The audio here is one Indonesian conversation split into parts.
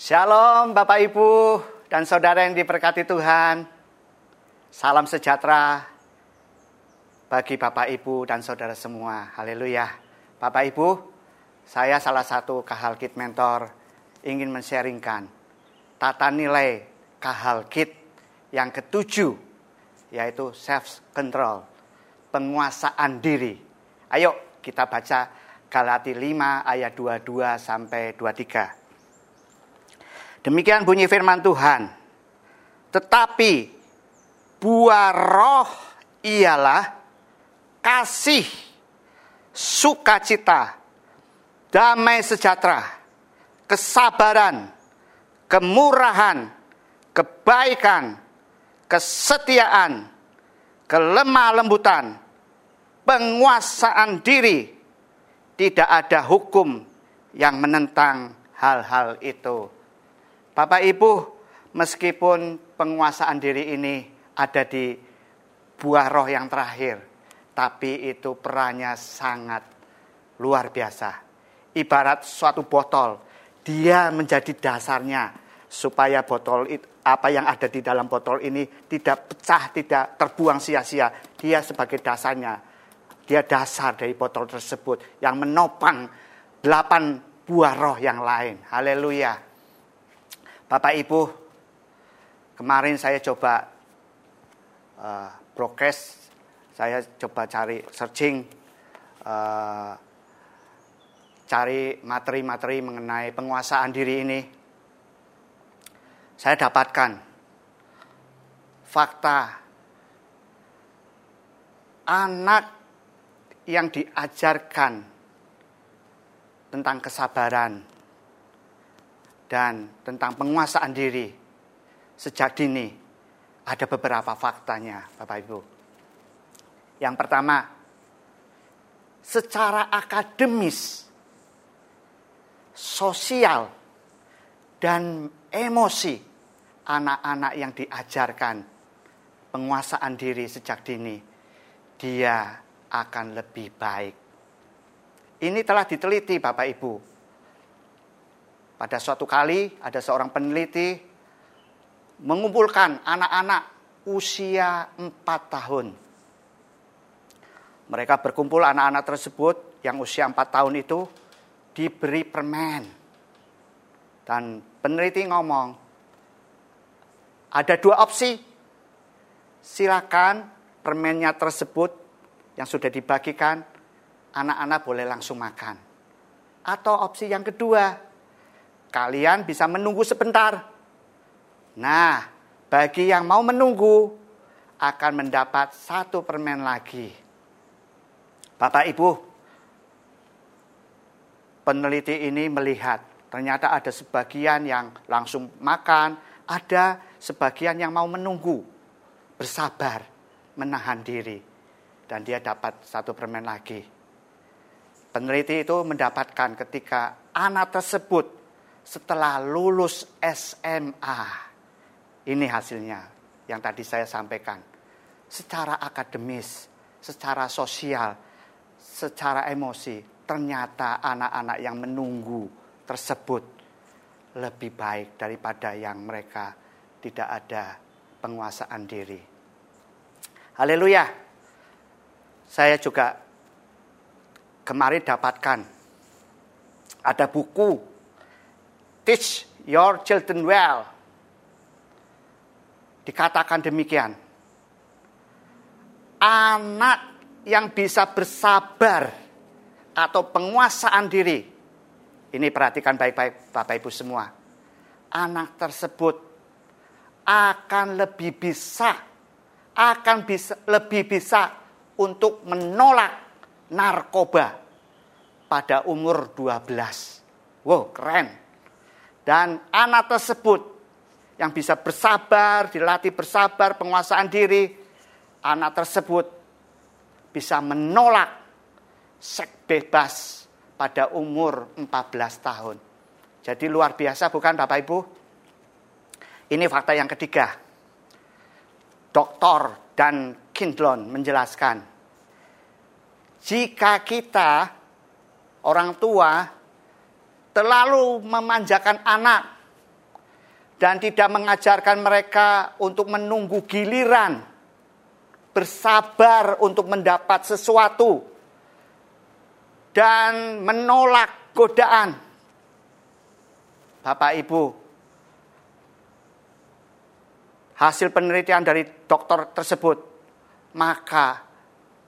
Shalom Bapak Ibu dan saudara yang diberkati Tuhan. Salam sejahtera bagi Bapak Ibu dan saudara semua. Haleluya. Bapak Ibu, saya salah satu Kahalkit Mentor ingin men-sharingkan tata nilai Kahalkit yang ketujuh yaitu self control, penguasaan diri. Ayo kita baca Galati 5 ayat 22 sampai 23. Demikian bunyi firman Tuhan. Tetapi buah roh ialah kasih, sukacita, damai sejahtera, kesabaran, kemurahan, kebaikan, kesetiaan, kelemah lembutan, penguasaan diri, tidak ada hukum yang menentang hal-hal itu. Bapak Ibu, meskipun penguasaan diri ini ada di buah roh yang terakhir, tapi itu perannya sangat luar biasa. Ibarat suatu botol, dia menjadi dasarnya supaya botol itu, apa yang ada di dalam botol ini tidak pecah, tidak terbuang sia-sia. Dia sebagai dasarnya dia dasar dari botol tersebut yang menopang delapan buah roh yang lain. Haleluya. Bapak Ibu, kemarin saya coba uh, broadcast, saya coba cari searching, uh, cari materi-materi mengenai penguasaan diri ini. Saya dapatkan fakta anak yang diajarkan tentang kesabaran dan tentang penguasaan diri sejak dini ada beberapa faktanya Bapak Ibu. Yang pertama, secara akademis, sosial, dan emosi anak-anak yang diajarkan penguasaan diri sejak dini, dia akan lebih baik. Ini telah diteliti Bapak Ibu. Pada suatu kali ada seorang peneliti mengumpulkan anak-anak usia 4 tahun. Mereka berkumpul anak-anak tersebut yang usia 4 tahun itu diberi permen. Dan peneliti ngomong, ada dua opsi. Silakan permennya tersebut yang sudah dibagikan, anak-anak boleh langsung makan. Atau opsi yang kedua, kalian bisa menunggu sebentar. Nah, bagi yang mau menunggu, akan mendapat satu permen lagi. Bapak Ibu, peneliti ini melihat ternyata ada sebagian yang langsung makan, ada sebagian yang mau menunggu, bersabar, menahan diri dan dia dapat satu permen lagi. Peneliti itu mendapatkan ketika anak tersebut setelah lulus SMA. Ini hasilnya yang tadi saya sampaikan. Secara akademis, secara sosial, secara emosi, ternyata anak-anak yang menunggu tersebut lebih baik daripada yang mereka tidak ada penguasaan diri. Haleluya saya juga kemarin dapatkan ada buku Teach Your Children Well. Dikatakan demikian. Anak yang bisa bersabar atau penguasaan diri. Ini perhatikan baik-baik Bapak Ibu semua. Anak tersebut akan lebih bisa akan bisa lebih bisa untuk menolak narkoba pada umur 12. Wow, keren. Dan anak tersebut yang bisa bersabar, dilatih bersabar, penguasaan diri, anak tersebut bisa menolak seks bebas pada umur 14 tahun. Jadi luar biasa bukan Bapak Ibu? Ini fakta yang ketiga. Doktor dan Kindlon menjelaskan jika kita orang tua terlalu memanjakan anak dan tidak mengajarkan mereka untuk menunggu giliran, bersabar untuk mendapat sesuatu, dan menolak godaan. Bapak Ibu, hasil penelitian dari dokter tersebut, maka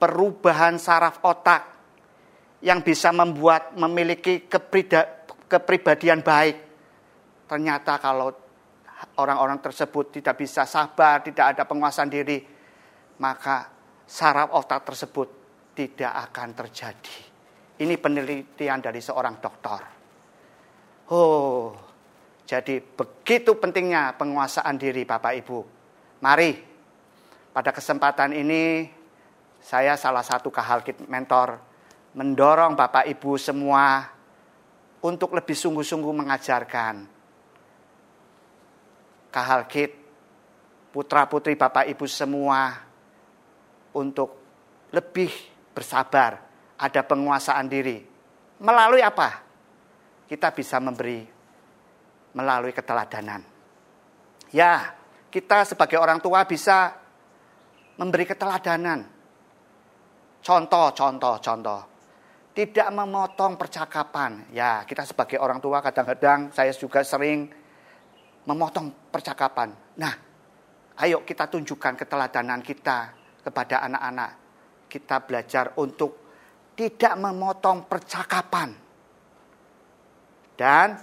perubahan saraf otak yang bisa membuat memiliki kepribadian baik. Ternyata kalau orang-orang tersebut tidak bisa sabar, tidak ada penguasaan diri, maka saraf otak tersebut tidak akan terjadi. Ini penelitian dari seorang dokter. Oh, jadi begitu pentingnya penguasaan diri Bapak Ibu. Mari, pada kesempatan ini saya salah satu kahalkit mentor mendorong Bapak Ibu semua untuk lebih sungguh-sungguh mengajarkan kahalkit, putra-putri Bapak Ibu semua untuk lebih bersabar, ada penguasaan diri. Melalui apa? Kita bisa memberi melalui keteladanan. Ya, kita sebagai orang tua bisa memberi keteladanan. Contoh, contoh, contoh. Tidak memotong percakapan. Ya, kita sebagai orang tua kadang-kadang saya juga sering memotong percakapan. Nah, ayo kita tunjukkan keteladanan kita kepada anak-anak. Kita belajar untuk tidak memotong percakapan. Dan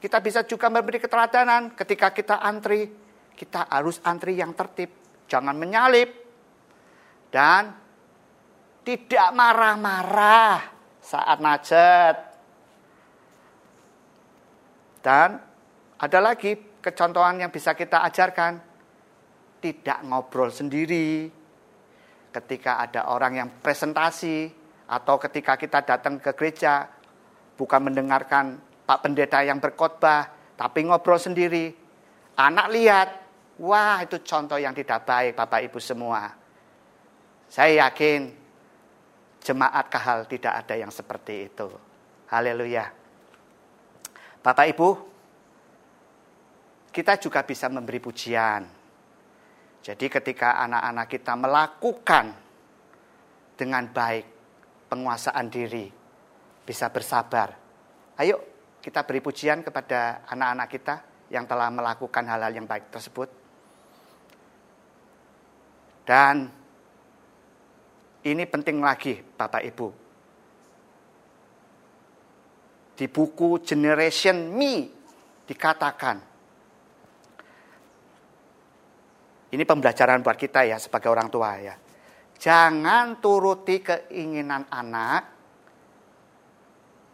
kita bisa juga memberi keteladanan ketika kita antri, kita harus antri yang tertib, jangan menyalip. Dan tidak marah-marah saat macet. Dan ada lagi kecontohan yang bisa kita ajarkan. Tidak ngobrol sendiri. Ketika ada orang yang presentasi atau ketika kita datang ke gereja bukan mendengarkan Pak Pendeta yang berkhotbah, tapi ngobrol sendiri. Anak lihat, wah itu contoh yang tidak baik Bapak Ibu semua. Saya yakin jemaat kahal tidak ada yang seperti itu. Haleluya. Bapak Ibu, kita juga bisa memberi pujian. Jadi ketika anak-anak kita melakukan dengan baik penguasaan diri, bisa bersabar. Ayo kita beri pujian kepada anak-anak kita yang telah melakukan hal-hal yang baik tersebut. Dan ini penting lagi Bapak Ibu. Di buku Generation Me dikatakan Ini pembelajaran buat kita ya sebagai orang tua ya. Jangan turuti keinginan anak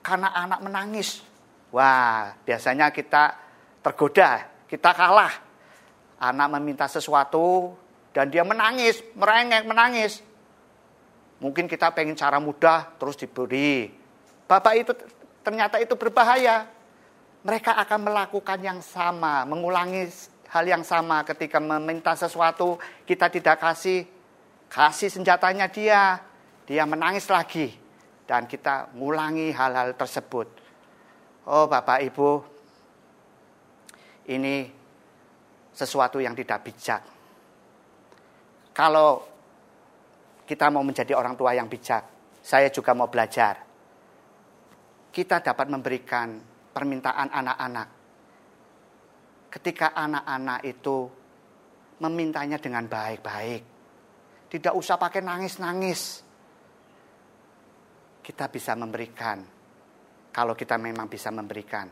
karena anak menangis. Wah, biasanya kita tergoda, kita kalah. Anak meminta sesuatu dan dia menangis, merengek, menangis. Mungkin kita pengen cara mudah terus diberi. Bapak itu ternyata itu berbahaya. Mereka akan melakukan yang sama, mengulangi hal yang sama ketika meminta sesuatu kita tidak kasih, kasih senjatanya dia, dia menangis lagi dan kita ngulangi hal-hal tersebut. Oh Bapak Ibu, ini sesuatu yang tidak bijak. Kalau kita mau menjadi orang tua yang bijak, saya juga mau belajar. Kita dapat memberikan permintaan anak-anak ketika anak-anak itu memintanya dengan baik-baik. Tidak usah pakai nangis-nangis. Kita bisa memberikan. Kalau kita memang bisa memberikan.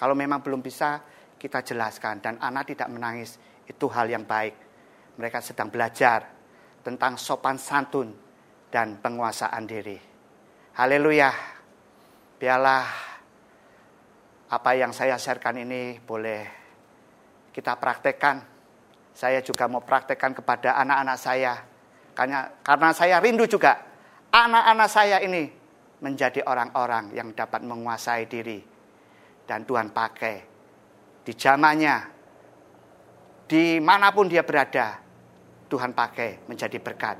Kalau memang belum bisa, kita jelaskan. Dan anak tidak menangis, itu hal yang baik. Mereka sedang belajar tentang sopan santun dan penguasaan diri. Haleluya. Biarlah apa yang saya sharekan ini boleh kita praktekkan. Saya juga mau praktekkan kepada anak-anak saya. Karena, karena saya rindu juga anak-anak saya ini menjadi orang-orang yang dapat menguasai diri. Dan Tuhan pakai di zamannya, di mana pun dia berada, Tuhan pakai menjadi berkat.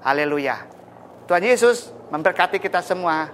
Haleluya. Tuhan Yesus memberkati kita semua.